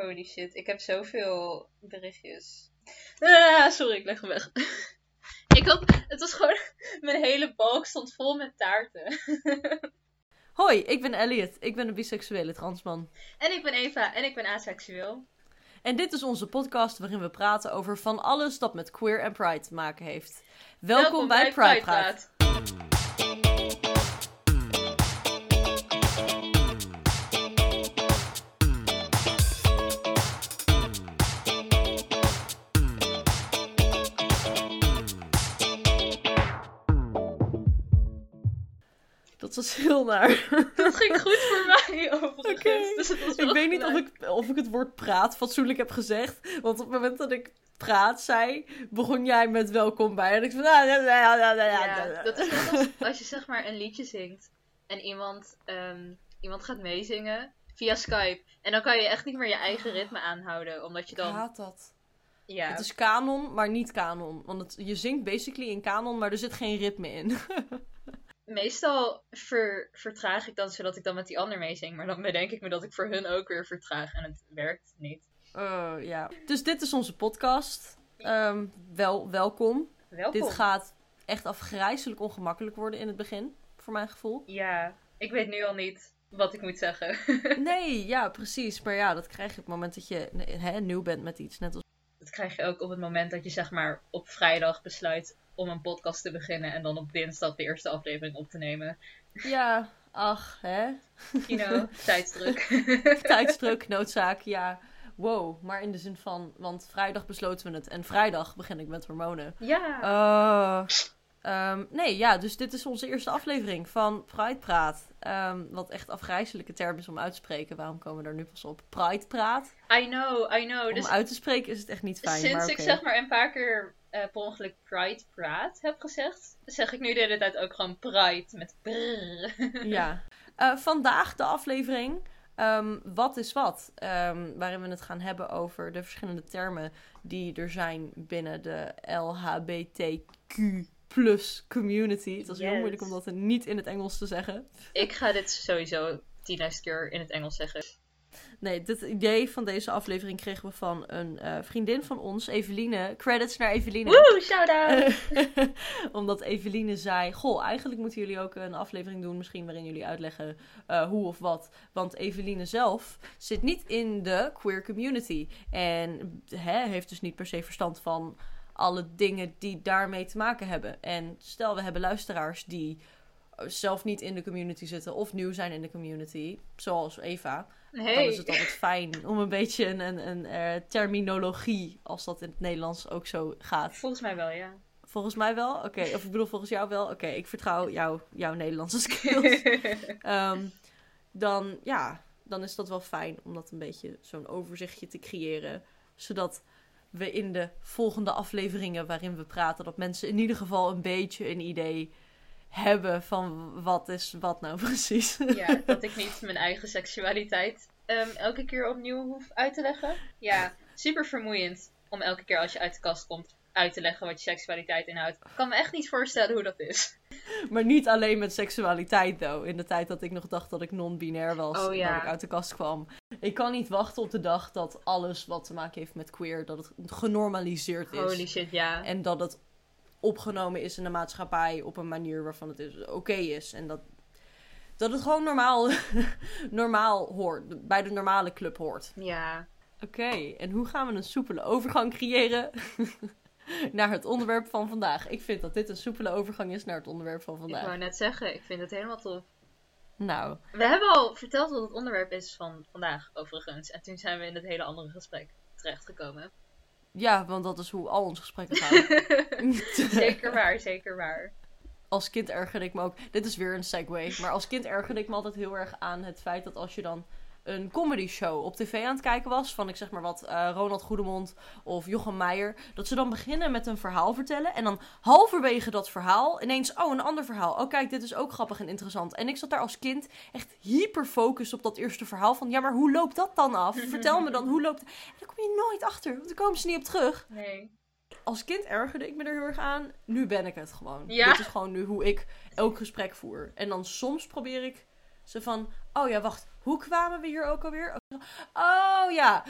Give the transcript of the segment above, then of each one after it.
Holy shit, ik heb zoveel berichtjes. Ah, sorry, ik leg hem weg. ik had, het was gewoon, mijn hele balk stond vol met taarten. Hoi, ik ben Elliot. Ik ben een biseksuele transman. en ik ben Eva en ik ben aseksueel. En dit is onze podcast waarin we praten over van alles dat met queer en pride te maken heeft. Welkom, bij, Pride Praat. Dat was heel naar. Dat ging goed voor mij overigens. Oké. Dus het was Ik weet niet of ik, of ik het woord praat fatsoenlijk heb gezegd. Want op het moment dat ik praat zei, begon jij met welkom bij. En ik van... ah, ja, dat is net als als je zeg maar een liedje zingt en iemand, ehm, iemand gaat meezingen via Skype. En dan kan je echt niet meer je eigen ritme aanhouden, omdat je Ik dan... haat dat. Ja, Het is kanon, maar niet kanon. Want het, je zingt basically in kanon, maar er zit geen ritme in. Meestal ver, vertraag ik dan zodat ik dan met die ander meezing. Maar dan bedenk ik me dat ik voor hun ook weer vertraag en het werkt niet. Oh, ja. Dus dit is onze podcast. Ehm, wel, welkom. Welkom. Dit gaat echt afgrijzelijk ongemakkelijk worden in het begin, voor mijn gevoel. Ja, ik weet nu al niet wat ik moet zeggen. Nee, ja, precies. Maar ja, dat krijg je op het moment dat je hè, nieuw bent met iets. Net als Dat krijg je ook op het moment dat je zeg maar op vrijdag besluit om een podcast te beginnen en dan op dinsdag de eerste aflevering op te nemen. Ja, ach, hè? You know, tijdsdruk. Tijdsdruk, noodzaak, ja. Wow, maar in de zin van, want vrijdag besloten we het en vrijdag begin ik met hormonen. ja. Oh. Ehm, nee, ja, dus dit is onze eerste aflevering van Pride Praat. Ehm, wat echt afgrijzelijke term is om uit te spreken. Waarom komen we er nu pas op? Pride Praat. I know, I know. Om Dus uit te spreken is het echt niet fijn, sinds maar ik zeg maar een paar keer eh per ongeluk Pride praat heb gezegd, zeg ik nu de hele tijd ook gewoon Pride met brrr. Ja. Eh, vandaag de aflevering ehm, Wat is wat? Ehm, waarin we het gaan hebben over de verschillende termen die er zijn binnen de LHBTQ community. Het was heel Yes. moeilijk om dat niet in het Engels te zeggen. Ik ga dit sowieso 10.000 keer in het Engels zeggen. Nee, dit idee van deze aflevering kregen we van een eh, vriendin van ons, Eveline. Credits naar Eveline. Woe, shout-out! Omdat Eveline zei: Goh, eigenlijk moeten jullie ook een aflevering doen, misschien waarin jullie uitleggen eh, hoe of wat. Want Eveline zelf zit niet in de queer community. En hè, heeft dus niet per se verstand van alle dingen die daarmee te maken hebben. En stel, we hebben luisteraars die eh, zelf niet in de community zitten of nieuw zijn in de community, zoals Eva. Dan is het altijd fijn om een beetje een, een, een eh, terminologie, als dat in het Nederlands ook zo gaat. Volgens mij wel, ja. Volgens mij wel? Oké, of ik bedoel volgens jou wel? Oké, ik vertrouw jou, jouw Nederlandse skills. Ehm, dan, ja, dan is dat wel fijn om dat een beetje zo'n overzichtje te creëren. Zodat we in de volgende afleveringen waarin we praten, dat mensen in ieder geval een beetje een idee hebben van wat is wat nou precies. ja, dat ik niet mijn eigen seksualiteit ehm, elke keer opnieuw hoef uit te leggen. Ja, super vermoeiend om elke keer als je uit de kast komt uit te leggen wat je seksualiteit inhoudt. Ik kan me echt niet voorstellen hoe dat is. Maar niet alleen met seksualiteit, though. In de tijd dat ik nog dacht dat ik non-binair was, Oh, ja. dat ik uit de kast kwam. Ik kan niet wachten op de dag dat alles wat te maken heeft met queer, dat het genormaliseerd is. Holy shit, ja. En dat het opgenomen is in de maatschappij op een manier waarvan het is- oké is. En dat, dat het gewoon normaal, normaal hoort, bij de normale club hoort. Ja. Oké, en hoe gaan we een soepele overgang creëren naar het onderwerp van vandaag? Ik vind dat dit een soepele overgang is naar het onderwerp van Ik vandaag. wou net zeggen, ik vind het helemaal tof. Nou, We hebben al verteld wat het onderwerp is van vandaag, overigens. En toen zijn we in het hele andere gesprek terechtgekomen. Ja, want dat is hoe al onze gesprekken gaan. zeker waar, zeker waar. als kind ergerde ik me ook. Dit is weer een segue. Maar als kind ergerde ik me altijd heel erg aan het feit dat als je dan een comedy show op tv aan het kijken was. Van ik zeg maar wat, eh, Ronald Goedemond of Jochem Meijer. Dat ze dan beginnen met een verhaal vertellen. En dan halverwege dat verhaal ineens, oh een ander verhaal. Oh kijk, dit is ook grappig en interessant. En ik zat daar als kind echt hyper focus op dat eerste verhaal. Van ja, maar hoe loopt dat dan af? Vertel me dan, hoe loopt... En daar kom je nooit achter, want daar komen ze niet op terug Nee. als kind ergerde ik me er heel erg aan. Nu ben ik het gewoon. Ja. Dit is gewoon nu hoe ik elk gesprek voer. En dan soms probeer ik ze van... Oh ja, wacht. Hoe kwamen we hier ook alweer? Oh ja.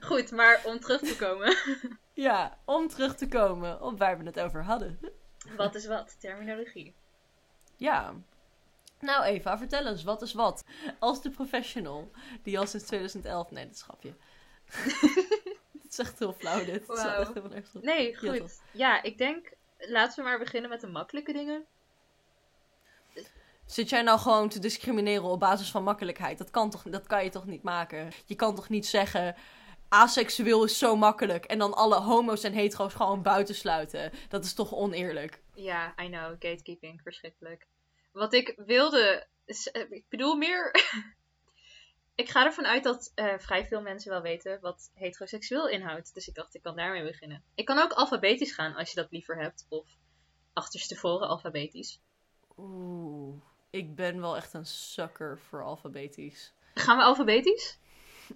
Goed, maar om terug te komen. Ja, om terug te komen op waar we het over hadden. Wat is wat? Terminologie. Ja. Nou Eva, vertel eens, wat is wat? Als de professional, die al sinds 2011... Nee, dat grapje. Het is echt heel flauw dit. Wauw. echt op. Nee, goed. Ja, ik denk, laten we maar beginnen met de makkelijke dingen. Zit jij nou gewoon te discrimineren op basis van makkelijkheid? Dat kan, toch, dat kan je toch niet maken? Je kan toch niet zeggen... Aseksueel is zo makkelijk. En dan alle homo's en hetero's gewoon buitensluiten. Dat is toch oneerlijk? Ja, I know, gatekeeping, verschrikkelijk. Wat ik wilde, eh, ik bedoel meer. ik ga ervan uit dat eh, vrij veel mensen wel weten wat heteroseksueel inhoudt. Dus ik dacht, ik kan daarmee beginnen. Ik kan ook alfabetisch gaan als je dat liever hebt. Of achterstevoren alfabetisch. Oeh, ik ben wel echt een sucker voor alfabetisch. Gaan we alfabetisch?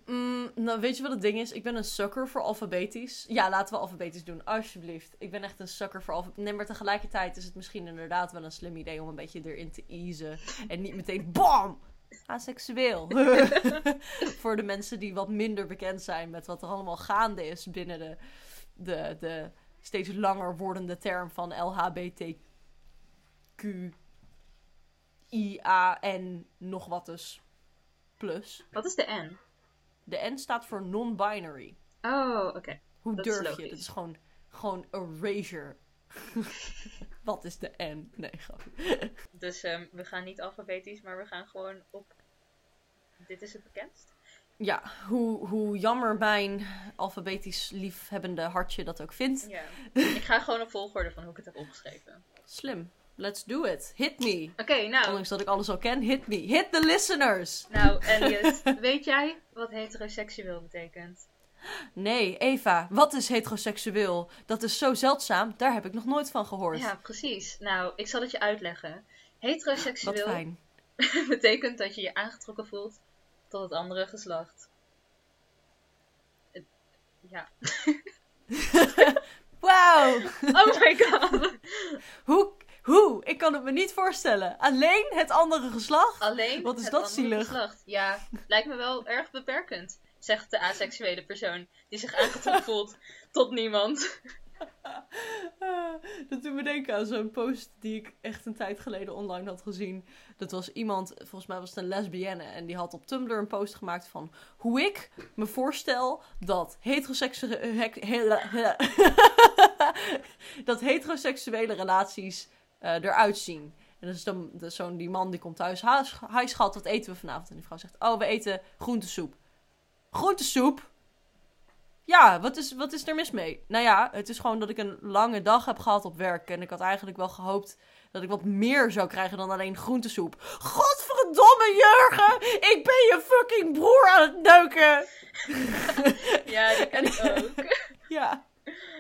Mm, nou, weet je wat het ding is? Ik ben een sucker voor alfabetisch. Ja, laten we alfabetisch doen, alsjeblieft. Ik ben echt een sucker voor alfabetisch. Nee, maar tegelijkertijd is het misschien inderdaad wel een slim idee om een beetje erin te easen. En niet meteen BAM! Aseksueel. voor de mensen die wat minder bekend zijn met wat er allemaal gaande is binnen de, de, de steeds langer wordende term van LHBTQ. IA en nog wat dus. Plus. Wat is de N? De N staat voor non-binary. Oh, oké. Hoe Dat durf je? Dat is gewoon, gewoon erasure. Wat is de N? Nee, grapje. Dus ehm, we gaan niet alfabetisch, maar we gaan gewoon op. Dit is het bekendst. Ja, hoe, hoe jammer mijn alfabetisch liefhebbende hartje dat ook vindt. Ja. ik ga gewoon op volgorde van hoe ik het heb opgeschreven. Slim. Let's do it. Hit me. Oké, nou. Ondanks dat ik alles al ken, hit me. Hit the listeners. Nou, Elliot, weet jij wat heteroseksueel betekent? Nee, Eva, wat is heteroseksueel? Dat is zo zeldzaam, daar heb ik nog nooit van gehoord. Ja, precies. Nou, ik zal het je uitleggen. Heteroseksueel fijn. betekent dat je je aangetrokken voelt tot het andere geslacht. Ja. Wauw. Oh my god. Hoe, hoe? Ik kan het me niet voorstellen. Alleen het andere geslacht? Alleen Wat is het dat andere zielig? geslacht. Ja, lijkt me wel erg beperkend, zegt de aseksuele persoon die zich aangetrokken voelt tot niemand. Dat doet me denken aan zo'n post die ik echt een tijd geleden online had gezien. Dat was iemand, volgens mij was het een lesbienne, en die had op Tumblr een post gemaakt van hoe ik me voorstel dat heteroseksuele, dat heteroseksuele relaties eh, eruit zien. En dat is dan dat zo'n die man die komt thuis. "Ha, sch- Hi schat, wat eten we vanavond? En die vrouw zegt, oh we eten groentesoep. Groentesoep? Ja, wat is, wat is er mis mee? Nou ja, het is gewoon dat ik een lange dag heb gehad op werk. En ik had eigenlijk wel gehoopt dat ik wat meer zou krijgen dan alleen groentesoep. Godverdomme, Jurgen! Ik ben je fucking broer aan het neuken! Ja, die ken ik ook. Ja,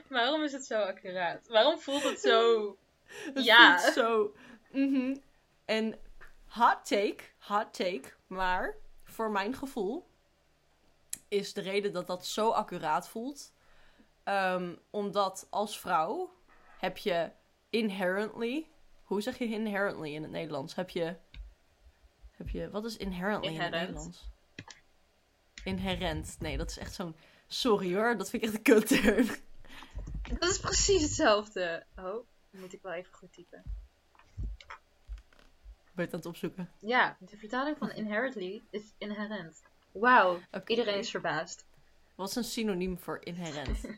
Waarom is het zo accuraat? Waarom voelt het zo... het Ja. zo... Mhm. En hot take, hot take, maar voor mijn gevoel is de reden dat dat zo accuraat voelt. ehm, omdat als vrouw heb je inherently... Hoe zeg je inherently in het Nederlands? Heb je... Heb je wat is inherently in het. Nederlands? Inherent. Nee, dat is echt zo'n... Sorry hoor, dat vind ik echt een kutterm. Dat is precies hetzelfde. Oh, moet ik wel even goed typen. Ben je het aan het opzoeken? Ja, de vertaling van inherently is inherent. Wauw, iedereen is verbaasd. Wat is een synoniem voor inherent?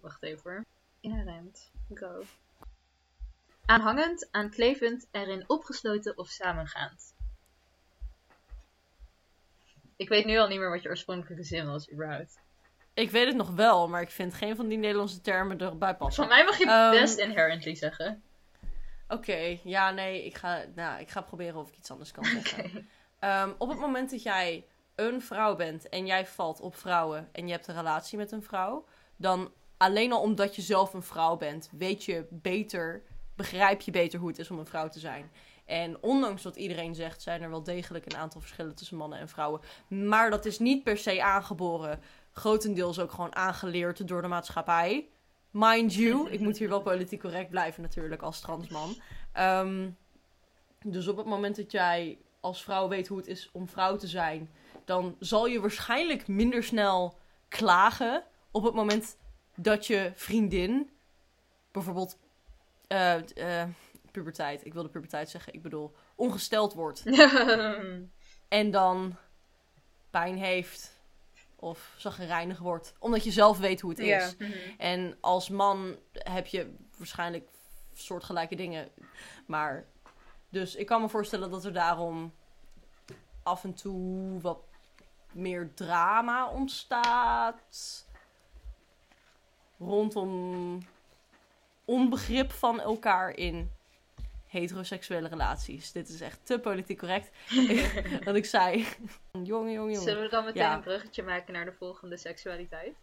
Wacht even hoor. Inherent. Go. Aanhangend, aanklevend, erin opgesloten of samengaand. Ik weet nu al niet meer wat je oorspronkelijke zin was, überhaupt. Ik weet het nog wel, maar ik vind geen van die Nederlandse termen erbij passen. Van mij mag je Ehm, best inherently zeggen. Oké, ja, nee, ik ga, nou, ik ga proberen of ik iets anders kan zeggen. Ehm, op het moment dat jij een vrouw bent en jij valt op vrouwen en je hebt een relatie met een vrouw, dan alleen al omdat je zelf een vrouw bent, weet je beter, begrijp je beter hoe het is om een vrouw te zijn. En ondanks wat iedereen zegt, zijn er wel degelijk een aantal verschillen tussen mannen en vrouwen. Maar dat is niet per se aangeboren. Grotendeels ook gewoon aangeleerd door de maatschappij. Mind you, ik moet hier wel politiek correct blijven natuurlijk als transman. Ehm, dus op het moment dat jij als vrouw weet hoe het is om vrouw te zijn, dan zal je waarschijnlijk minder snel klagen op het moment dat je vriendin bijvoorbeeld eh, eh, puberteit, ik wilde puberteit zeggen, ik bedoel ongesteld wordt en dan pijn heeft of zagrijnig wordt, omdat je zelf weet hoe het is. En als man heb je waarschijnlijk soortgelijke dingen. Maar dus ik kan me voorstellen dat er daarom af en toe wat meer drama ontstaat. Rondom onbegrip van elkaar in heteroseksuele relaties. Dit is echt te politiek correct. dat ik zei. Jongen, jongen, jongen. Zullen we dan meteen Ja. een bruggetje maken naar de volgende seksualiteit?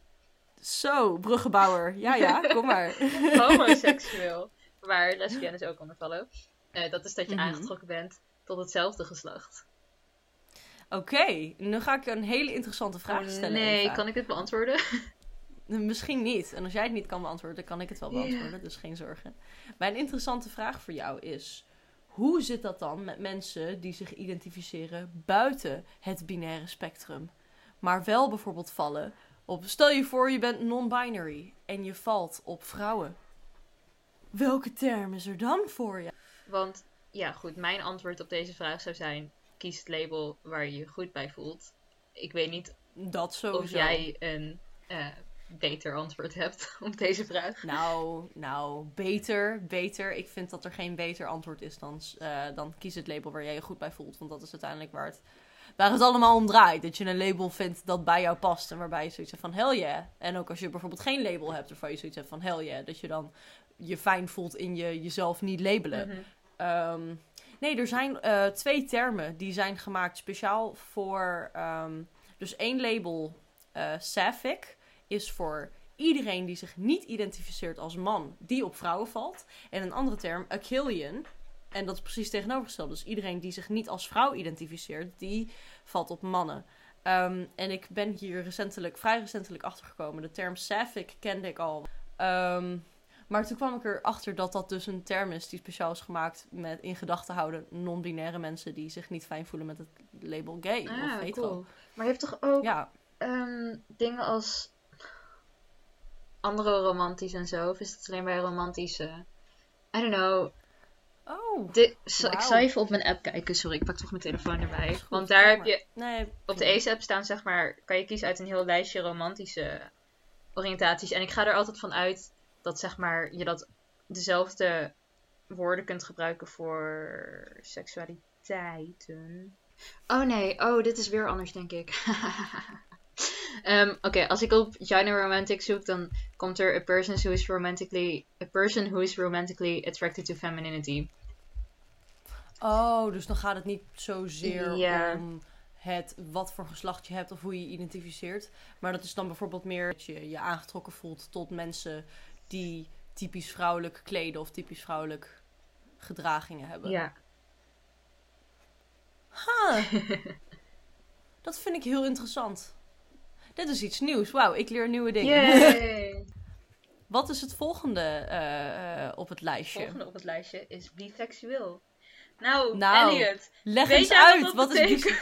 Zo, bruggenbouwer. Ja, ja, kom maar. Homoseksueel. Waar lesbiennes ook onder vallen. Eh, dat is dat je Mhm. aangetrokken bent tot hetzelfde geslacht. Oké, nu ga ik een hele interessante vraag Oh, stellen. nee, Eva. kan ik dit beantwoorden? Misschien niet. En als jij het niet kan beantwoorden, dan kan ik het wel beantwoorden. Dus geen zorgen. Mijn interessante vraag voor jou is: hoe zit dat dan met mensen die zich identificeren buiten het binaire spectrum, maar wel bijvoorbeeld vallen op. Stel je voor, je bent non-binary en je valt op vrouwen. Welke term is er dan voor je? Want, ja goed, mijn antwoord op deze vraag zou zijn... Kies het label waar je je goed bij voelt. Ik weet niet Dat sowieso. of jij een eh, beter antwoord hebt op deze vraag. Nou, nou, beter, beter. Ik vind dat er geen beter antwoord is dan, eh, dan kies het label waar jij je goed bij voelt. Want dat is uiteindelijk waar het, waar het allemaal om draait. Dat je een label vindt dat bij jou past en waarbij je zoiets hebt van hell yeah. En ook als je bijvoorbeeld geen label hebt waarvan je zoiets hebt van hell yeah. Dat je dan je fijn voelt in je jezelf niet labelen. Mhm. Ehm, nee, er zijn eh, twee termen die zijn gemaakt speciaal voor. ehm, dus één label, Sapphic, is voor iedereen die zich niet identificeert als man, die op vrouwen valt. En een andere term, Achillean. En dat is precies tegenovergesteld. Dus iedereen die zich niet als vrouw identificeert, die valt op mannen. Ehm, en ik ben hier recentelijk, vrij recentelijk achtergekomen. De term Sapphic kende ik al. Ehm, maar toen kwam ik erachter dat dat dus een term is die speciaal is gemaakt met in gedachten houden non-binaire mensen die zich niet fijn voelen met het label gay of Ah, hetero. cool. Maar je hebt toch ook Ja, ehm, dingen als andere romantisch en zo? Of is het alleen bij romantische? I don't know. oh. Ik zal even op mijn app kijken. Sorry, ik pak toch mijn telefoon erbij. Goed, Want daar heb je Nee, op de. Ace-app staan, zeg maar, kan je kiezen uit een heel lijstje romantische oriëntaties. En ik ga er altijd van uit dat, zeg maar, je dat dezelfde woorden kunt gebruiken voor seksualiteiten. Oh nee, oh, dit is weer anders, denk ik. Ehm, Oké, als ik op genre romantic zoek, dan komt er a person who is romantically a person who is romantically attracted to femininity. Oh, dus dan gaat het niet zozeer om het wat voor geslacht je hebt of hoe je je identificeert. Maar dat is dan bijvoorbeeld meer dat je je aangetrokken voelt tot mensen die typisch vrouwelijk kleden of typisch vrouwelijk gedragingen hebben. Ja. Huh. dat vind ik heel interessant. Dit is iets nieuws. Wauw, ik leer nieuwe dingen. Wat is het volgende eh, eh, op het lijstje? volgende op het lijstje is biseksueel. Nou, Nou, Elliot, Leg eens uit. wat Wat is?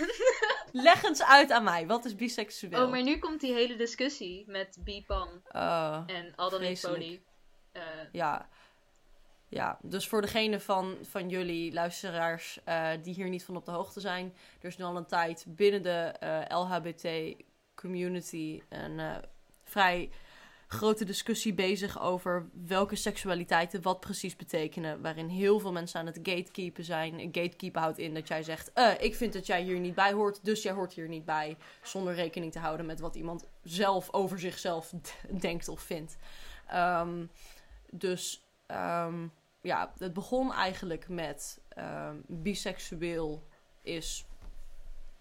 Leg eens uit aan mij. Wat is biseksueel? Oh, maar nu komt die hele discussie met bipan Eh, en al dan niet poly. Ja. Ja, dus voor degene van, van jullie luisteraars eh, die hier niet van op de hoogte zijn. Er is nu al een tijd binnen de LHBT community een eh, vrij grote discussie bezig over welke seksualiteiten wat precies betekenen. Waarin heel veel mensen aan het gatekeepen zijn. Gatekeepen houdt in dat jij zegt: eh, Ik vind dat jij hier niet bij hoort, dus jij hoort hier niet bij. Zonder rekening te houden met wat iemand zelf over zichzelf denkt of vindt. Ehm, dus ehm, ja, het begon eigenlijk met ehm, biseksueel is.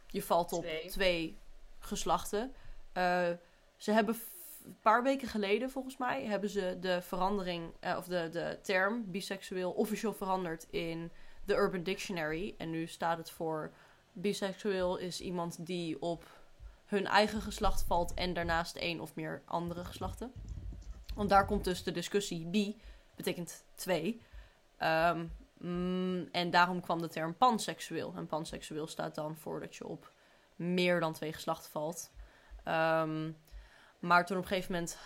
Je valt op Twee. twee, geslachten. Eh, ze hebben een paar weken geleden, volgens mij, hebben ze de verandering, eh, of de, de term biseksueel officieel veranderd in de Urban Dictionary. En nu staat het voor biseksueel is iemand die op hun eigen geslacht valt en daarnaast één of meer andere geslachten. Want daar komt dus de discussie. Bi betekent twee. Ehm, Mm, en daarom kwam de term panseksueel. En panseksueel staat dan voor dat je op meer dan twee geslachten valt. Ehm, maar toen op een gegeven moment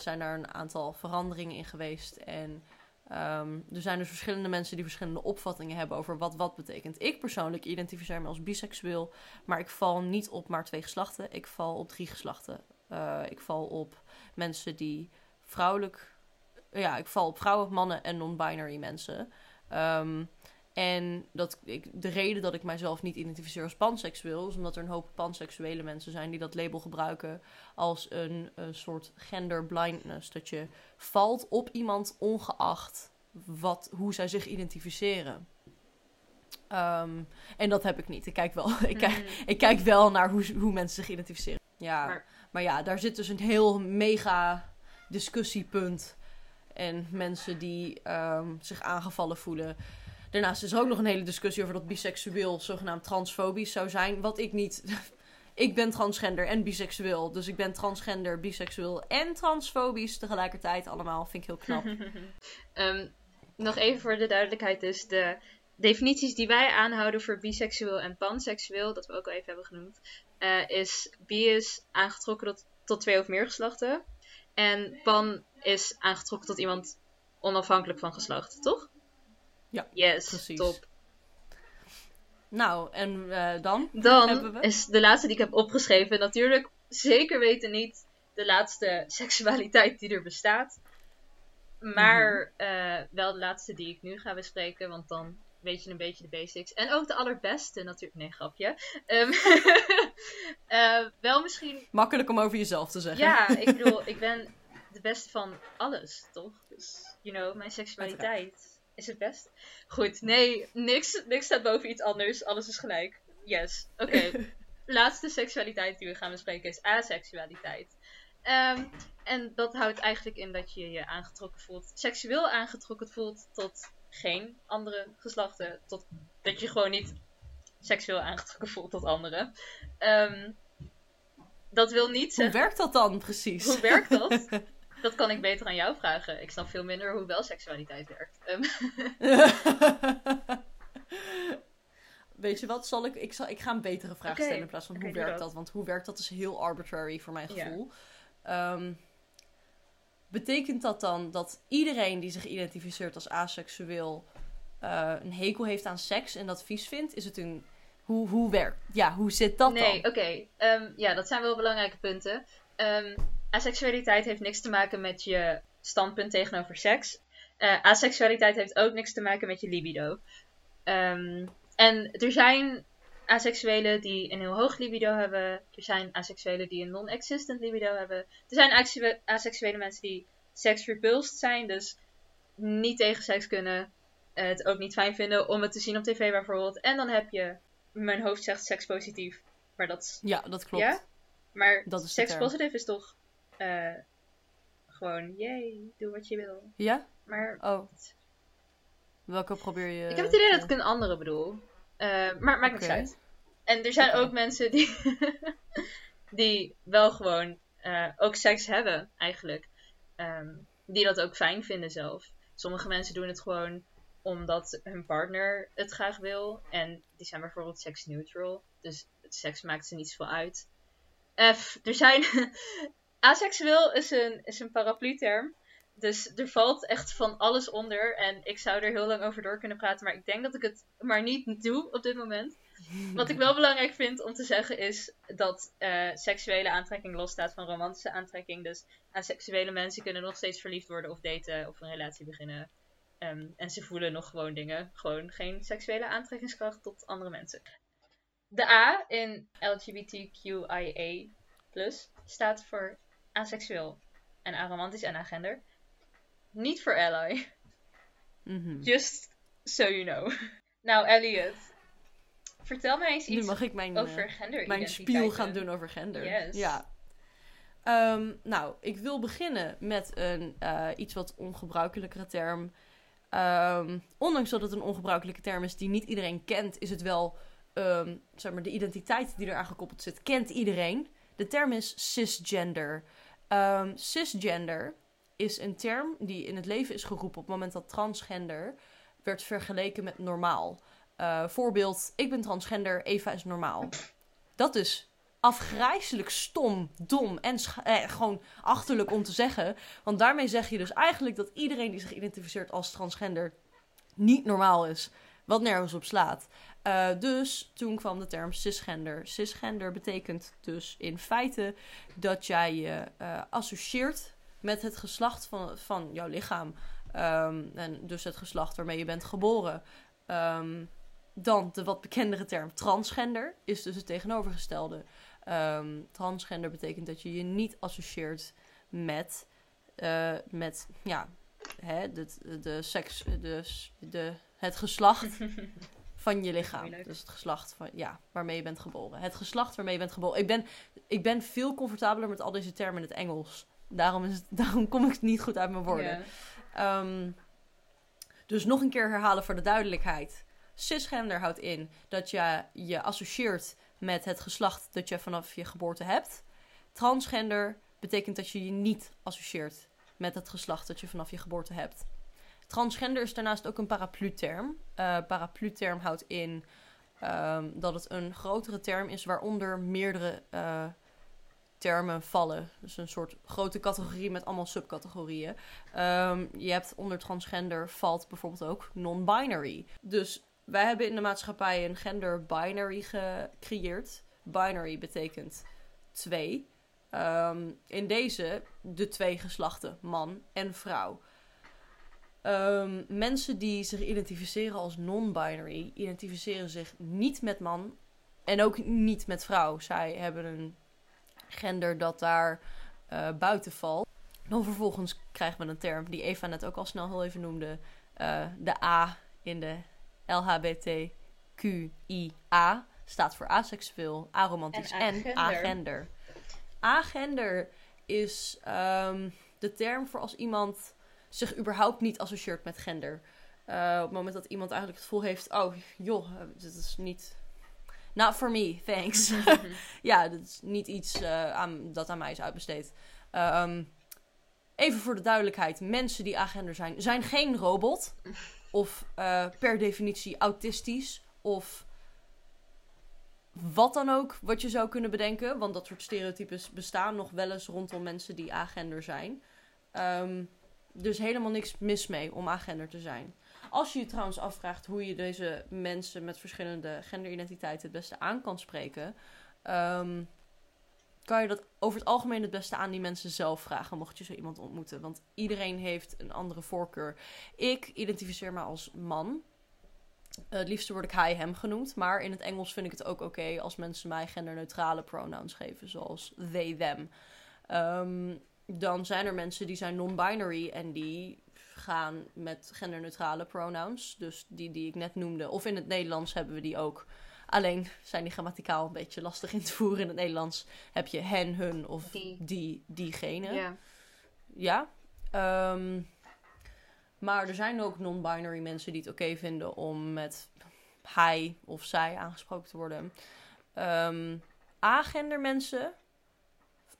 zijn er een aantal veranderingen in geweest. En ehm, er zijn dus verschillende mensen die verschillende opvattingen hebben over wat wat betekent. Ik persoonlijk identificeer me als biseksueel, maar ik val niet op maar twee geslachten. Ik val op drie geslachten. Eh, ik val op mensen die vrouwelijk. Ja, ik val op vrouwen, mannen en non-binary mensen. Ehm, en dat ik, de reden dat ik mijzelf niet identificeer als panseksueel is omdat er een hoop panseksuele mensen zijn die dat label gebruiken als een, een soort gender blindness. Dat je valt op iemand ongeacht wat, hoe zij zich identificeren. Ehm, en dat heb ik niet. Ik kijk wel, ik kijk, Mhm. ik kijk wel naar hoe, hoe mensen zich identificeren. Ja, maar, Maar- ja, daar zit dus een heel mega discussiepunt. En mensen die ehm, zich aangevallen voelen. Daarnaast is er ook nog een hele discussie over dat biseksueel zogenaamd transfobisch zou zijn. Wat ik niet. ik ben transgender en biseksueel. Dus ik ben transgender, biseksueel en transfobisch tegelijkertijd allemaal. Vind ik heel knap. Ehm, nog even voor de duidelijkheid dus. De definities die wij aanhouden voor biseksueel en panseksueel, dat we ook al even hebben genoemd, eh, is bi is aangetrokken tot, tot twee of meer geslachten. En pan is aangetrokken tot iemand onafhankelijk van geslacht, toch? Ja, yes, precies. top. Nou, en eh, dan? Dan we? is de laatste die ik heb opgeschreven natuurlijk zeker weten niet de laatste seksualiteit die er bestaat. Maar Mhm. eh, wel de laatste die ik nu ga bespreken, want dan weet je een beetje de basics. En ook de allerbeste natuurlijk. Nee, grapje. Ehm, eh, wel misschien. Makkelijk om over jezelf te zeggen. Ja, ik bedoel, ik ben de beste van alles, toch? Dus, you know, mijn seksualiteit is het best. Goed, nee, niks, niks staat boven iets anders. Alles is gelijk. Yes, oké. Laatste seksualiteit die we gaan bespreken is aseksualiteit. Ehm, en dat houdt eigenlijk in dat je je aangetrokken voelt, seksueel aangetrokken voelt tot geen andere geslachten. Tot dat je gewoon niet seksueel aangetrokken voelt tot anderen. Ehm, dat wil niet Hoe zeggen. werkt dat dan precies? Hoe werkt dat? Dat kan ik beter aan jou vragen. Ik snap veel minder hoe wel seksualiteit werkt. Ehm, Weet je wat, zal ik, ik, zal, ik ga een betere vraag stellen in plaats van hoe werkt dat. Want hoe werkt dat is heel arbitrary voor mijn gevoel. Ehm, betekent dat dan dat iedereen die zich identificeert als aseksueel eh, een hekel heeft aan seks en dat vies vindt? Is het een... Hoe, hoe werkt... Ja, hoe zit dat nee, dan? oké. Ehm, ja, dat zijn wel belangrijke punten. Aseksualiteit heeft niks te maken met je standpunt tegenover seks. Eh aseksualiteit heeft ook niks te maken met je libido. Ehm, en er zijn aseksuelen die een heel hoog libido hebben. Er zijn aseksuelen die een non-existent libido hebben. Er zijn aseksuele mensen die sex-repulsed zijn. Dus niet tegen seks kunnen. het ook niet fijn vinden om het te zien op tv bijvoorbeeld. En dan heb je, mijn hoofd zegt sekspositief. Maar dat is Ja, dat klopt. ja? Maar Dat is de sex term. positive is toch eh, gewoon, yay, doe wat je wil. Ja? Maar Oh. Welke probeer je... ik heb het idee dat ik een andere bedoel. Eh, maar maakt niks Oké. uit. En er zijn ook mensen die, die wel gewoon eh, ook seks hebben, eigenlijk. Ehm, die dat ook fijn vinden zelf. Sommige mensen doen het gewoon omdat hun partner het graag wil. En die zijn bijvoorbeeld seksneutral. Dus seks maakt ze niet zoveel uit. F, er zijn... Aseksueel is een, is een paraplu-term. Dus er valt echt van alles onder. En ik zou er heel lang over door kunnen praten. Maar ik denk dat ik het maar niet doe op dit moment. Wat ik wel belangrijk vind om te zeggen is dat eh, seksuele aantrekking losstaat van romantische aantrekking. Dus aseksuele mensen kunnen nog steeds verliefd worden of daten of een relatie beginnen. Ehm, en ze voelen nog gewoon dingen. Gewoon geen seksuele aantrekkingskracht tot andere mensen. De A in LGBTQIA staat voor aseksueel en aromantisch en agender. Niet voor ally. Mhm. Just so you know. Nou, Elliot. Vertel mij eens Nu iets mag ik mijn... over eh, gender mijn spiel gaan doen over gender. Yes. Ja. Ehm, nou, ik wil beginnen met een eh, iets wat ongebruikelijkere term. Ehm, ondanks dat het een ongebruikelijke term is die niet iedereen kent, is het wel ehm, zeg maar, de identiteit die eraan gekoppeld zit, kent iedereen. De term is cisgender. Ehm, cisgender is een term die in het leven is geroepen op het moment dat transgender werd vergeleken met normaal. Uh, voorbeeld, ik ben transgender, Eva is normaal. Dat is afgrijzelijk stom, dom en eh, gewoon achterlijk om te zeggen. Want daarmee zeg je dus eigenlijk dat iedereen die zich identificeert als transgender niet normaal is. Wat nergens op slaat. Uh, dus toen kwam de term cisgender. Cisgender betekent dus in feite dat jij je uh, associeert met het geslacht van, van jouw lichaam. Um, en dus het geslacht waarmee je bent geboren. Um, dan de wat bekendere term transgender is dus het tegenovergestelde. Um, transgender betekent dat je je niet associeert met, uh, met ja, hè, de, de seks, de, de, het geslacht van je lichaam. Dus het geslacht van, ja, waarmee je bent geboren. Het geslacht waarmee je bent geboren. Ik ben, ik ben veel comfortabeler met al deze termen in het Engels. Daarom, is het, daarom kom ik niet goed uit mijn woorden. Yeah. Um, dus nog een keer herhalen voor de duidelijkheid. Cisgender houdt in dat je je associeert met het geslacht dat je vanaf je geboorte hebt. Transgender betekent dat je je niet associeert met het geslacht dat je vanaf je geboorte hebt. Transgender is daarnaast ook een paraplu-term. Uh, paraplu-term houdt in um, dat het een grotere term is waaronder meerdere uh, termen vallen. Dus een soort grote categorie met allemaal subcategorieën. Um, je hebt onder transgender valt bijvoorbeeld ook non-binary. Dus wij hebben in de maatschappij een gender binary gecreëerd. Binary betekent twee. Um, in deze de twee geslachten, man en vrouw. Um, mensen die zich identificeren als non-binary identificeren zich niet met man en ook niet met vrouw. Zij hebben een gender dat daar uh, buiten valt. Dan vervolgens krijgen we een term die Eva net ook al snel heel even noemde: uh, de A in de LHBTQIA staat voor aseksueel, aromantisch en agender. Agender is um, de term voor als iemand zich überhaupt niet associeert met gender. Uh, op het moment dat iemand eigenlijk het gevoel heeft: oh joh, dit is niet. Not for me, thanks. ja, dit is niet iets uh, aan, dat aan mij is uitbesteed. Um, even voor de duidelijkheid: mensen die agender zijn, zijn geen robot. Of uh, per definitie autistisch. Of wat dan ook wat je zou kunnen bedenken. Want dat soort stereotypes bestaan nog wel eens rondom mensen die agender zijn. Um, dus helemaal niks mis mee om agender te zijn. Als je je trouwens afvraagt hoe je deze mensen met verschillende genderidentiteiten het beste aan kan spreken. Um, kan je dat over het algemeen het beste aan die mensen zelf vragen, mocht je zo iemand ontmoeten. Want iedereen heeft een andere voorkeur. Ik identificeer me als man. het liefste word ik hij, hem genoemd. Maar in het Engels vind ik het ook oké als mensen mij genderneutrale pronouns geven, zoals they, them. Um, dan zijn er mensen die zijn non-binary en die gaan met genderneutrale pronouns. Dus die die ik net noemde. Of in het Nederlands hebben we die ook. Alleen zijn die grammaticaal een beetje lastig in te voeren. In het Nederlands heb je hen, hun of die, die diegene. Ja. Ja. Um, maar er zijn ook non-binary mensen die het oké vinden om met hij of zij aangesproken te worden. Um, agender mensen,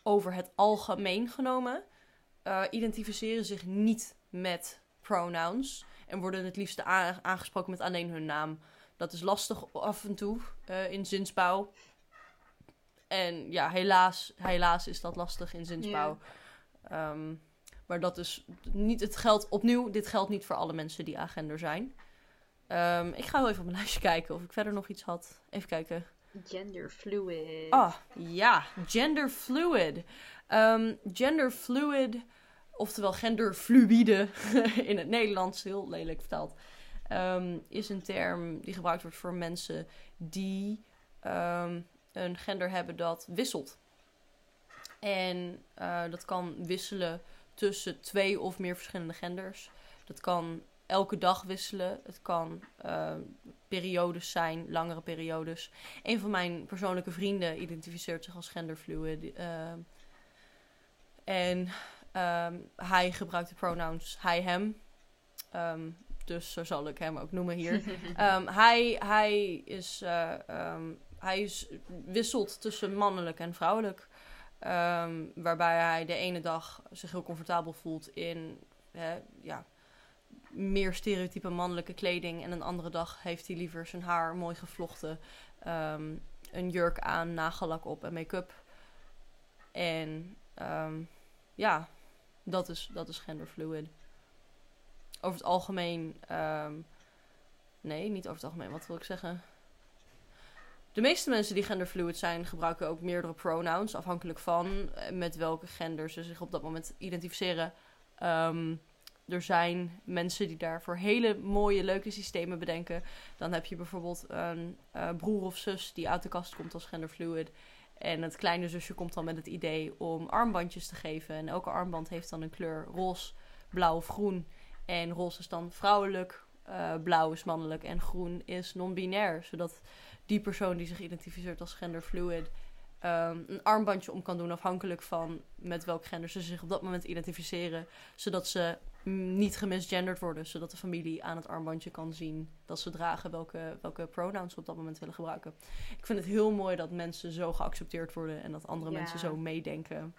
over het algemeen genomen, uh, identificeren zich niet met pronouns. En worden het liefst aangesproken met alleen hun naam. Dat is lastig af en toe uh, in zinsbouw. En ja, helaas, helaas is dat lastig in zinsbouw. Yeah. Um, maar dat is niet het geld. Opnieuw, dit geldt niet voor alle mensen die agender zijn. Um, ik ga wel even op mijn lijstje kijken of ik verder nog iets had. Even kijken. Genderfluid. Ah, ja, genderfluid. Um, genderfluid, oftewel genderfluide in het Nederlands, heel lelijk vertaald, um, is een term die gebruikt wordt voor mensen die um, een gender hebben dat wisselt. En uh, dat kan wisselen tussen twee of meer verschillende genders. Dat kan elke dag wisselen. Het kan uh, periodes zijn, langere periodes. Een van mijn persoonlijke vrienden identificeert zich als genderfluid. Uh, en um, hij gebruikt de pronouns hij, hem. Um, dus zo zal ik hem ook noemen hier. um, hij, hij, is, uh, hij is wisselt tussen mannelijk en vrouwelijk. waarbij hij de ene dag zich heel comfortabel voelt in ja, meer stereotype mannelijke kleding. En een andere dag heeft hij liever zijn haar mooi gevlochten. ehm, een jurk aan, nagellak op en make-up. En ehm, ja, dat is, dat is genderfluid. Over het algemeen. ehm, nee, niet over het algemeen. Wat wil ik zeggen? De meeste mensen die genderfluid zijn, gebruiken ook meerdere pronouns. Afhankelijk van eh, met welke gender ze zich op dat moment identificeren. Ehm, er zijn mensen die daarvoor hele mooie, leuke systemen bedenken. Dan heb je bijvoorbeeld een eh, broer of zus die uit de kast komt als genderfluid. En het kleine zusje komt dan met het idee om armbandjes te geven. En elke armband heeft dan een kleur roze, blauw of groen. En roze is dan vrouwelijk, eh, blauw is mannelijk en groen is non-binair. Zodat die persoon die zich identificeert als genderfluid ehm, een armbandje om kan doen afhankelijk van met welk gender ze zich op dat moment identificeren. Zodat ze niet gemisgenderd worden. Zodat de familie aan het armbandje kan zien dat ze dragen welke, welke pronouns ze op dat moment willen gebruiken. Ik vind het heel mooi dat mensen zo geaccepteerd worden en dat andere Ja. mensen zo meedenken.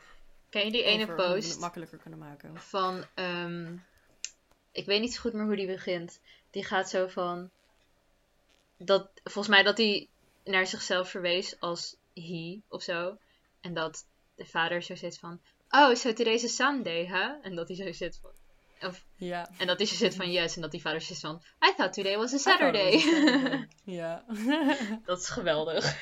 Ken je die ene we het post makkelijker kunnen maken. van... ehm, ik weet niet zo goed meer hoe die begint. Die gaat zo van... Dat, volgens mij dat hij naar zichzelf verwees als he of zo. En dat de vader zo zit van... Oh, so today's a Sunday, huh? En dat hij zo zit van... Of, Ja. en dat hij zo zit van yes. En dat die vader zit van... I thought today was a Saturday. ja. dat is geweldig.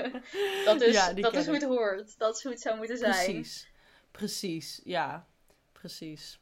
dat is, Ja, dat is hoe het hoort. Dat is hoe het zou moeten zijn. Precies. Precies, ja. Precies.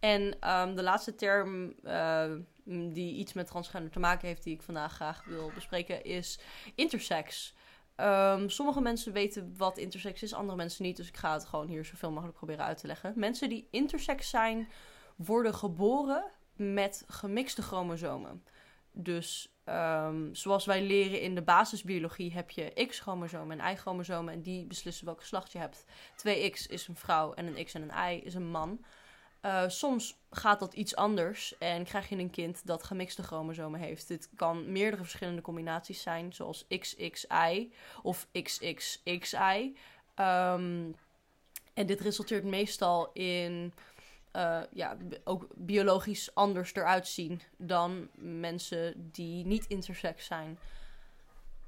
En ehm, de laatste term eh, die iets met transgender te maken heeft, die ik vandaag graag wil bespreken, is intersex. Ehm, sommige mensen weten wat intersex is, andere mensen niet. Dus ik ga het gewoon hier zoveel mogelijk proberen uit te leggen. Mensen die intersex zijn, worden geboren met gemixte chromosomen. Dus ehm, zoals wij leren in de basisbiologie heb je X-chromosomen en Y-chromosomen. En die beslissen welk geslacht je hebt. 2X is een vrouw en een X en een Y is een man. Eh, soms gaat dat iets anders en krijg je een kind dat gemixte chromosomen heeft. Dit kan meerdere verschillende combinaties zijn, zoals XXI of XXXI. Ehm, en dit resulteert meestal in eh, ja, ook biologisch anders eruit zien dan mensen die niet intersex zijn.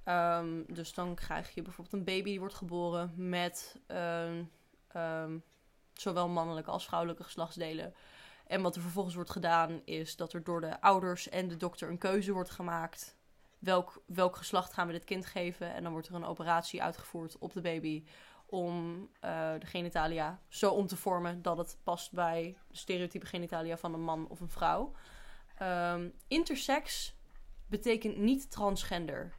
Ehm, dus dan krijg je bijvoorbeeld een baby die wordt geboren met ehm, ehm, zowel mannelijke als vrouwelijke geslachtsdelen. En wat er vervolgens wordt gedaan is dat er door de ouders en de dokter een keuze wordt gemaakt. Welk, welk geslacht gaan we dit kind geven? En dan wordt er een operatie uitgevoerd op de baby om eh, de genitalia zo om te vormen dat het past bij de stereotype genitalia van een man of een vrouw. Ehm, intersex betekent niet transgender.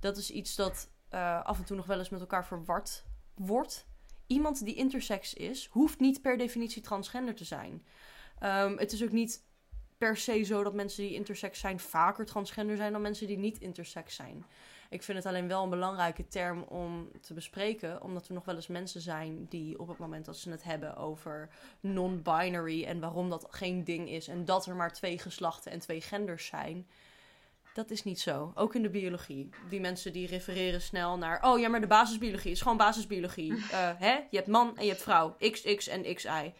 Dat is iets dat eh, af en toe nog wel eens met elkaar verward wordt. Iemand die intersex is, hoeft niet per definitie transgender te zijn. Ehm, het is ook niet per se zo dat mensen die intersex zijn vaker transgender zijn dan mensen die niet intersex zijn. Ik vind het alleen wel een belangrijke term om te bespreken, omdat er nog wel eens mensen zijn die op het moment dat ze het hebben over non-binary en waarom dat geen ding is en dat er maar twee geslachten en twee genders zijn. Dat is niet zo. Ook in de biologie. Die mensen die refereren snel naar. Oh ja, maar de basisbiologie is gewoon basisbiologie. Eh, hè? Je hebt man en je hebt vrouw. XX en XI.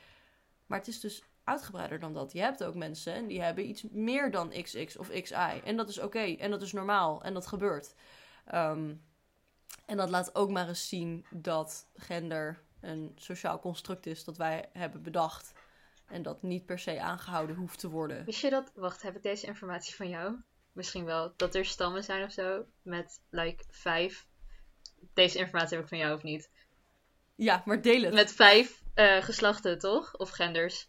Maar het is dus uitgebreider dan dat. Je hebt ook mensen en die hebben iets meer dan XX of XI. En dat is oké. En dat is normaal. En dat gebeurt. Ehm, en dat laat ook maar eens zien dat gender een sociaal construct is dat wij hebben bedacht. En dat niet per se aangehouden hoeft te worden. Wist je dat? Wacht, heb ik deze informatie van jou? Misschien wel. Dat er stammen zijn of zo. Met like vijf. Deze informatie heb ik van jou of niet? Ja, maar deel het. Met vijf eh, geslachten, toch? Of genders.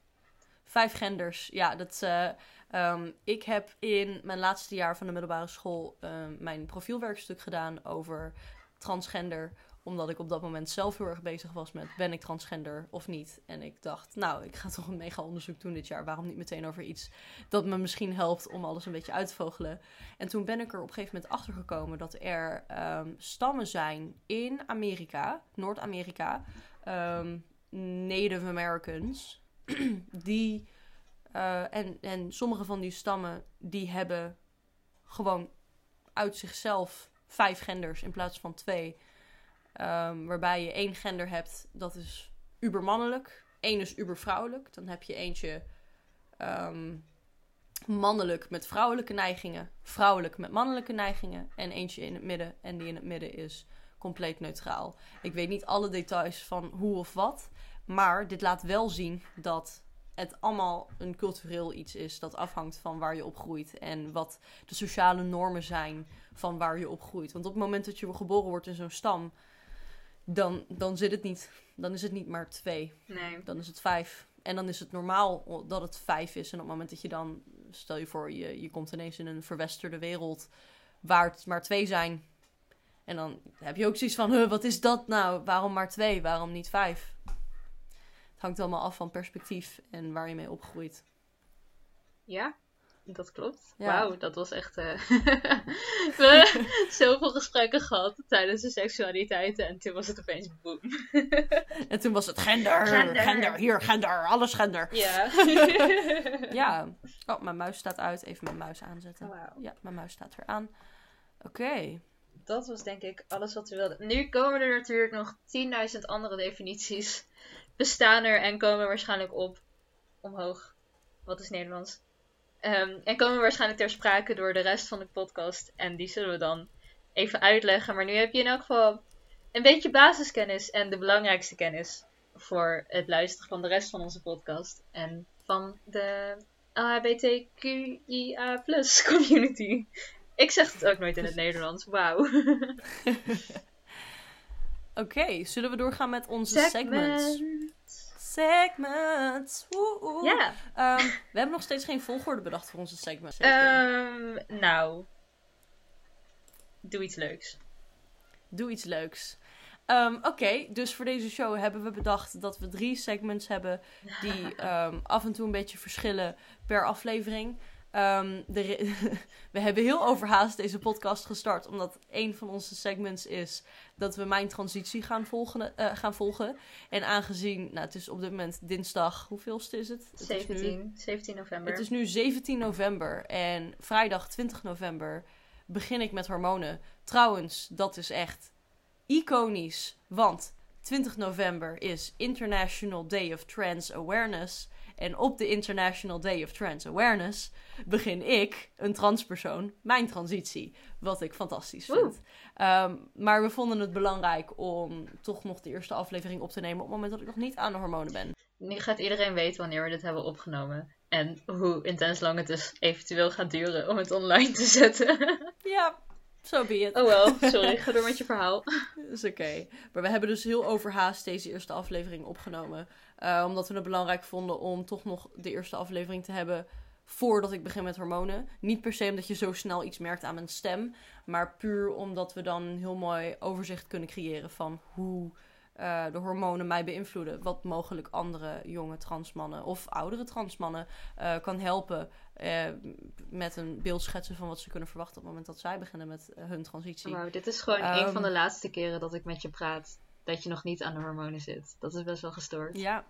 Vijf genders. Ja, dat, eh, ehm, ik heb in mijn laatste jaar van de middelbare school eh, mijn profielwerkstuk gedaan over transgender. Omdat ik op dat moment zelf heel erg bezig was met ben ik transgender of niet. En ik dacht, nou, ik ga toch een mega onderzoek doen dit jaar. Waarom niet meteen over iets dat me misschien helpt om alles een beetje uit te vogelen. En toen ben ik er op een gegeven moment achter gekomen dat er ehm, stammen zijn in Amerika, Noord-Amerika, ehm, Native Americans, die eh, en, en sommige van die stammen die hebben gewoon uit zichzelf vijf genders in plaats van twee. Ehm, waarbij je één gender hebt, dat is ubermannelijk. Eén is ubervrouwelijk. Dan heb je eentje, ehm, mannelijk met vrouwelijke neigingen, vrouwelijk met mannelijke neigingen en eentje in het midden. En die in het midden is compleet neutraal. Ik weet niet alle details van hoe of wat, maar dit laat wel zien dat het allemaal een cultureel iets is dat afhangt van waar je opgroeit en wat de sociale normen zijn van waar je opgroeit. Want op het moment dat je geboren wordt in zo'n stam, dan, dan zit het niet. Dan is het niet maar twee. Nee. Dan is het vijf. En dan is het normaal dat het vijf is. En op het moment dat je dan, stel je voor, je, je komt ineens in een verwesterde wereld waar het maar twee zijn. En dan heb je ook zoiets van, huh, wat is dat nou? Waarom maar twee? Waarom niet vijf? Het hangt allemaal af van perspectief en waar je mee opgroeit. Ja, dat klopt. Ja. Wauw, dat was echt. eh, We hebben zoveel gesprekken gehad tijdens de seksualiteiten en toen was het opeens boem. En toen was het gender, Gender. gender, hier, gender, alles gender. Ja. Ja. Oh, mijn muis staat uit. Even mijn muis aanzetten. Ja, mijn muis staat weer aan. Oké. Dat was denk ik alles wat we wilden. Nu komen er natuurlijk nog 10.000 andere definities. Bestaan er en komen waarschijnlijk op. Omhoog. Wat is Nederlands? Ehm, en komen waarschijnlijk ter sprake door de rest van de podcast. En die zullen we dan even uitleggen. Maar nu heb je in elk geval een beetje basiskennis. En de belangrijkste kennis voor het luisteren van de rest van onze podcast. En van de LHBTQIA community. Ik zeg het ook nooit in het Nederlands. Wauw. Oké, zullen we doorgaan met onze segments? Segment. Segments. Ja. Ehm, we hebben nog steeds geen volgorde bedacht voor onze segments. Zeker. Ehm, nou. Doe iets leuks. Doe iets leuks. Ehm, Oké, dus voor deze show hebben we bedacht dat we drie segments hebben die af en toe een beetje verschillen per aflevering. Ehm, de we hebben heel overhaast deze podcast gestart, omdat een van onze segments is dat we mijn transitie gaan volgen. eh, gaan volgen. En aangezien, nou, het is op dit moment dinsdag, hoeveelste is het? Het is nu- 17, 17 november. het is nu 17 november en vrijdag 20 november begin ik met hormonen. Trouwens, dat is echt iconisch, want 20 november is International Day of Trans Awareness. En op de International Day of Trans Awareness begin ik, een transpersoon, mijn transitie. Wat ik fantastisch vind. Ehm, maar we vonden het belangrijk om toch nog de eerste aflevering op te nemen op het moment dat ik nog niet aan de hormonen ben. Nu gaat iedereen weten wanneer we dit hebben opgenomen. En hoe intens lang het dus eventueel gaat duren om het online te zetten. Ja, zo be it. oh wel, sorry. Ga door met je verhaal. is oké. Maar we hebben dus heel overhaast deze eerste aflevering opgenomen. Eh, omdat we het belangrijk vonden om toch nog de eerste aflevering te hebben voordat ik begin met hormonen. Niet per se omdat je zo snel iets merkt aan mijn stem. Maar puur omdat we dan een heel mooi overzicht kunnen creëren van hoe eh, de hormonen mij beïnvloeden. Wat mogelijk andere jonge transmannen of oudere transmannen eh, kan helpen. met een beeld schetsen van wat ze kunnen verwachten op het moment dat zij beginnen met hun transitie. Wauw, dit is gewoon een Ehm. van de laatste keren dat ik met je praat. Dat je nog niet aan de hormonen zit. Dat is best wel gestoord. Ja,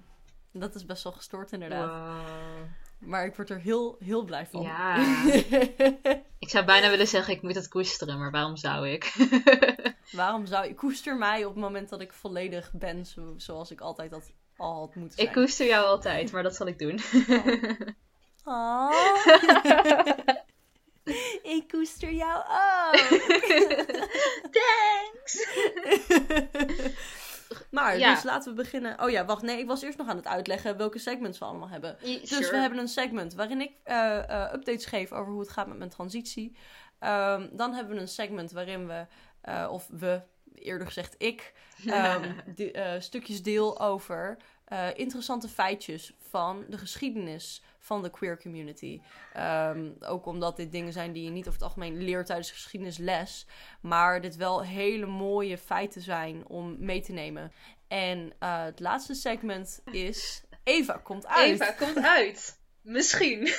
dat is best wel gestoord inderdaad. Wow. Maar ik word er heel, heel blij van. Ja. Ik zou bijna willen zeggen, ik moet het koesteren, maar waarom zou ik? Waarom zou ik koester mij op het moment dat ik volledig ben zo, zoals ik altijd dat al had moeten zijn? ik koester jou altijd, maar dat zal ik doen. Oh. ik koester jou ook. Thanks! maar, Ja. dus laten we beginnen. Oh ja, wacht, nee, ik was eerst nog aan het uitleggen welke segments we allemaal hebben. Dus we hebben een segment waarin ik eh, eh, updates geef over hoe het gaat met mijn transitie. Ehm, dan hebben we een segment waarin we, eh, of we, eerder gezegd ik, ehm, de, eh, stukjes deel over interessante feitjes van de geschiedenis van de queer community. Ehm, ook omdat dit dingen zijn die je niet over het algemeen leert tijdens geschiedenisles, maar dit wel hele mooie feiten zijn om mee te nemen. En eh, het laatste segment is Eva komt uit. Eva komt uit. Misschien.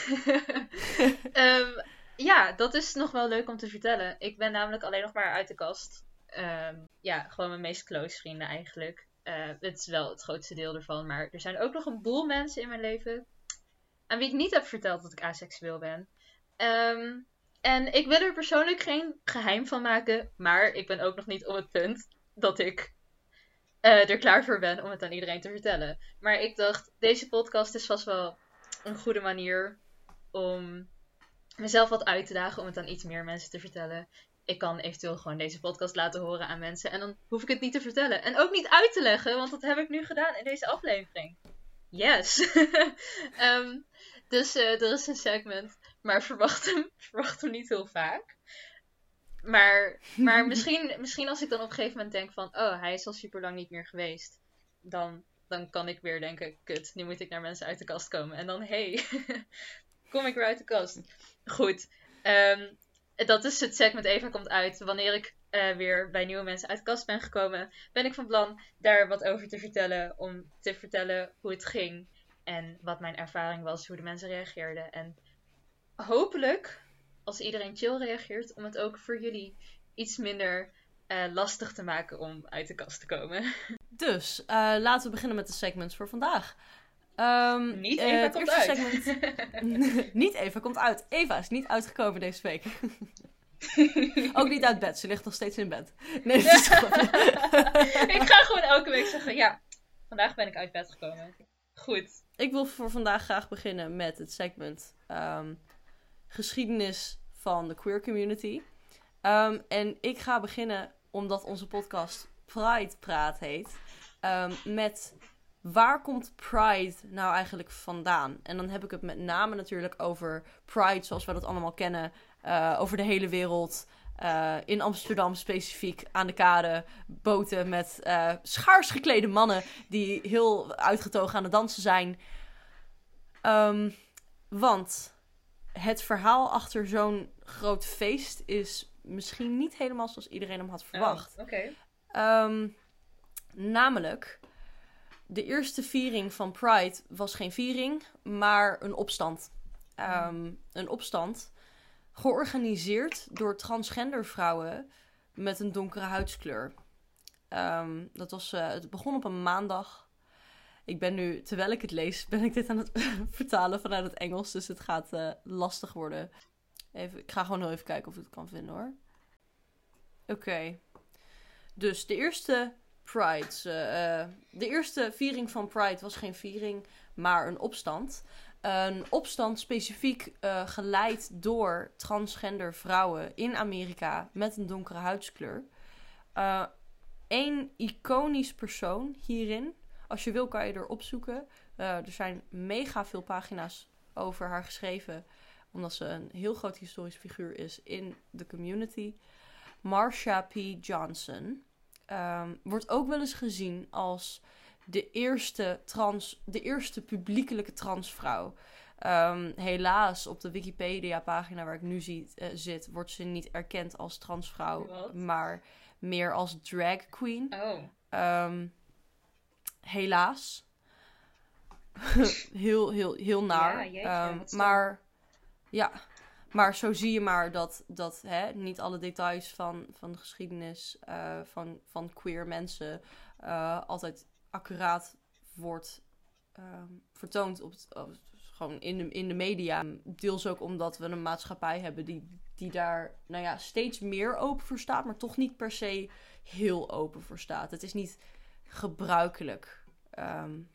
Ehm, ja, dat is nog wel leuk om te vertellen. Ik ben namelijk alleen nog maar uit de kast. Ehm, ja, gewoon mijn meest close vrienden eigenlijk. Eh, het is wel het grootste deel ervan. Maar er zijn ook nog een boel mensen in mijn leven. Aan wie ik niet heb verteld dat ik aseksueel ben. Ehm, en ik wil er persoonlijk geen geheim van maken. Maar ik ben ook nog niet op het punt dat ik eh, er klaar voor ben om het aan iedereen te vertellen. Maar ik dacht, deze podcast is vast wel een goede manier om mezelf wat uit te dagen om het aan iets meer mensen te vertellen. Ik kan eventueel gewoon deze podcast laten horen aan mensen. En dan hoef ik het niet te vertellen. En ook niet uit te leggen, want dat heb ik nu gedaan in deze aflevering. Yes. Ehm, dus uh, er is een segment. Maar verwacht hem, verwacht hem niet heel vaak. Maar, maar misschien, misschien als ik dan op een gegeven moment denk van... Oh, hij is al super lang niet meer geweest. Dan, dan kan ik weer denken... Kut, nu moet ik naar mensen uit de kast komen. En dan, hey, kom ik weer uit de kast. Goed. Um, dat is het segment Eva komt uit. Wanneer ik uh, weer bij nieuwe mensen uit de kast ben gekomen... Ben ik van plan daar wat over te vertellen. Om te vertellen hoe het ging. En wat mijn ervaring was. Hoe de mensen reageerden. En hopelijk als iedereen chill reageert, om het ook voor jullie iets minder uh, lastig te maken om uit de kast te komen. Dus, uh, laten we beginnen met de segments voor vandaag. Um, niet eh, Eva komt uit. Segment... niet Eva komt uit. Eva is niet uitgekomen deze week. Ook niet uit bed. Ze ligt nog steeds in bed. Nee, dat is Ik ga gewoon elke week zeggen, ja, vandaag ben ik uit bed gekomen. Goed. Ik wil voor vandaag graag beginnen met het segment um, geschiedenis van de queer community. Um, en ik ga beginnen, omdat onze podcast Pride Praat heet, um, met waar komt Pride nou eigenlijk vandaan? En dan heb ik het met name natuurlijk over Pride zoals we dat allemaal kennen, uh, over de hele wereld. Uh, in Amsterdam specifiek aan de kade boten met uh, schaars geklede mannen die heel uitgetogen aan het dansen zijn. Um, want het verhaal achter zo'n groot feest is misschien niet helemaal zoals iedereen hem had oh, verwacht. Oh, Oké. Ehm, namelijk, de eerste viering van Pride was geen viering, maar een opstand. Ehm, een opstand georganiseerd door transgender vrouwen met een donkere huidskleur. Um, dat was, uh, het begon op een maandag ik ben nu, terwijl ik het lees, ben ik dit aan het vertalen vanuit het Engels. Dus het gaat uh, lastig worden. Even, ik ga gewoon nog even kijken of ik het kan vinden hoor. Oké. Dus de eerste Pride. Uh, de eerste viering van Pride was geen viering, maar een opstand. Een opstand specifiek uh, geleid door transgender vrouwen in Amerika met een donkere huidskleur. Eén iconisch persoon hierin als je wil, kan je er opzoeken. Uh, er zijn mega veel pagina's over haar geschreven. Omdat ze een heel groot historisch figuur is in de community. Marsha P. Johnson. Um, wordt ook wel eens gezien als de eerste, trans, de eerste publiekelijke transvrouw. Um, helaas, op de Wikipedia-pagina waar ik nu zie, uh, zit, wordt ze niet erkend als transvrouw, maar meer als drag queen. Oh. Um, helaas. heel, heel, heel naar. Ja, jeetje, maar ja, maar zo zie je maar dat, dat hè, niet alle details van, van de geschiedenis uh, van, van queer mensen uh, altijd accuraat wordt ehm, vertoond op, gewoon in de, in de media. Deels ook omdat we een maatschappij hebben die, die daar nou ja, steeds meer open voor staat, maar toch niet per se heel open voor staat. Het is niet gebruikelijk. Um,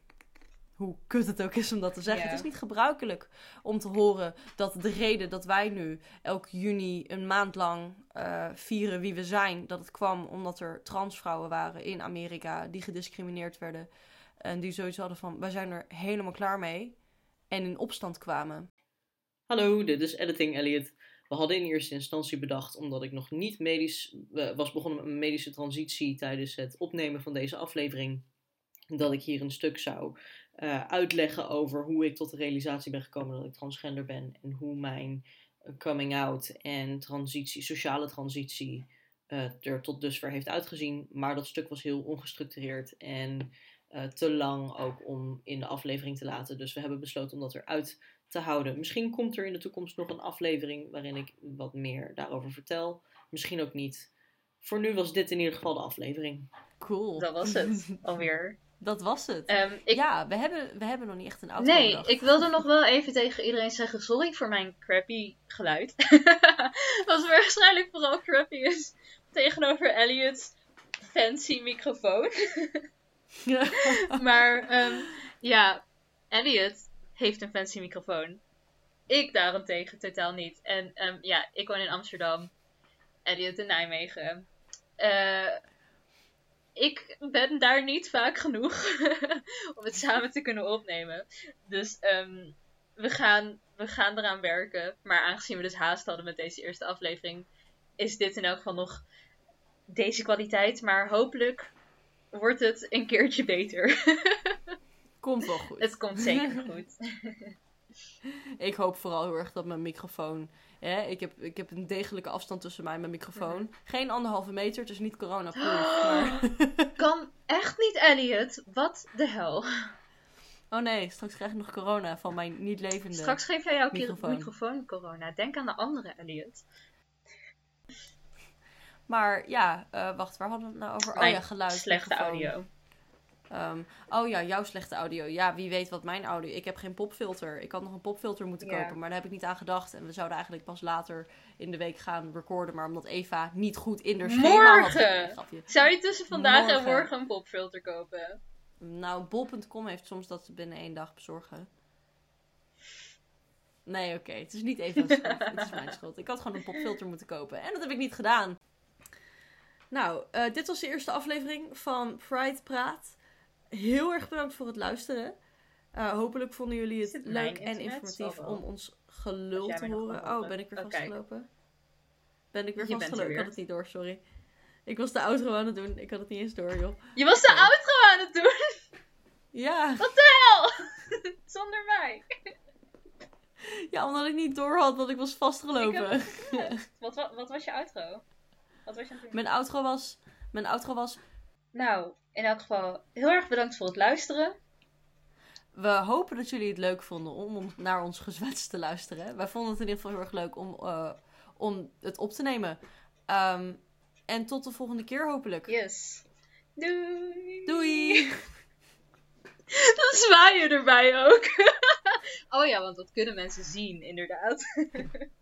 hoe kut het ook is om dat te zeggen. Het is niet gebruikelijk om te horen dat de reden dat wij nu elk juni een maand lang uh, vieren wie we zijn, dat het kwam omdat er transvrouwen waren in Amerika die gediscrimineerd werden. En die sowieso hadden van, wij zijn er helemaal klaar mee. En in opstand kwamen. Hallo, dit is Editing Elliot. We hadden in eerste instantie bedacht, omdat ik nog niet medisch was begonnen met een medische transitie tijdens het opnemen van deze aflevering, dat ik hier een stuk zou uh, uitleggen over hoe ik tot de realisatie ben gekomen dat ik transgender ben en hoe mijn coming out en transitie, sociale transitie uh, er tot dusver heeft uitgezien. Maar dat stuk was heel ongestructureerd en uh, te lang ook om in de aflevering te laten. Dus we hebben besloten om dat eruit te houden. Misschien komt er in de toekomst nog een aflevering waarin ik wat meer daarover vertel. Misschien ook niet. Voor nu was dit in ieder geval de aflevering. Cool. Dat was het alweer. Dat was het. Um, ik... Ja, we hebben, we hebben nog niet echt een auto. Nee, ik wilde nog wel even tegen iedereen zeggen: sorry voor mijn crappy geluid. Wat waarschijnlijk vooral crappy is tegenover Elliot's fancy microfoon. maar um, ja, Elliot heeft een fancy microfoon. Ik daarentegen totaal niet. En ehm, ja, ik woon in Amsterdam. Elliot in Nijmegen. Eh, ik ben daar niet vaak genoeg om het samen te kunnen opnemen. Dus ehm, we, gaan, we gaan eraan werken. Maar aangezien we dus haast hadden met deze eerste aflevering, is dit in elk geval nog deze kwaliteit. Maar hopelijk wordt het een keertje beter. Komt wel goed. het komt zeker goed. Ik hoop vooral heel erg dat mijn microfoon. Hè, ik, heb, ik heb een degelijke afstand tussen mij en mijn microfoon. Mhm. Geen anderhalve meter, het is niet coronaproof. Maar... Kan echt niet, Elliot. Wat de hel. Oh nee, straks krijg ik nog corona van mijn niet levende. Straks geef jij jouw microfoon. microfoon. corona. Denk aan de andere, Elliot. Maar ja, eh, wacht, waar hadden we het nou over? Oh ja, geluid. Slechte microfoon. audio. Ehm, oh ja, jouw slechte audio. Ja, wie weet wat mijn audio... Ik heb geen popfilter. Ik had nog een popfilter moeten kopen, maar daar heb ik niet aan gedacht. En we zouden eigenlijk pas later in de week gaan recorden. Maar omdat Eva niet goed in haar schema had... Morgen! Zou je tussen vandaag en Morgen. morgen een popfilter kopen? Nou, bol.com heeft soms dat ze binnen één dag bezorgen. Nee, oké. Het is niet Eva's schuld. Het is mijn schuld. Ik had gewoon een popfilter moeten kopen. En dat heb ik niet gedaan. Nou, eh, dit was de eerste aflevering van Pride Praat. Heel erg bedankt voor het luisteren. Eh, hopelijk vonden jullie het leuk en informatief om ons gelul te horen. Oh, ben ik weer Oh, vastgelopen? Ben ik weer Je er vastgelopen? Ik had het niet door, sorry. Ik was de outro aan het doen. Ik had het niet eens door, joh. Je was de Oké. outro aan het doen! Ja. Wat de hel! Zonder mij. Ja, omdat ik niet door had dat ik was vastgelopen. Wat, wa- wat was je outro? Wat was je aan het doen? Mijn outro was... Mijn outro was... Nou, in elk geval heel erg bedankt voor het luisteren. We hopen dat jullie het leuk vonden om naar ons gezwets te luisteren. Wij vonden het in ieder geval heel erg leuk om, eh, om het op te nemen. Ehm, en tot de volgende keer hopelijk. Yes. Doei! Doei! Dan zwaai je erbij ook. oh ja, want dat kunnen mensen zien, inderdaad.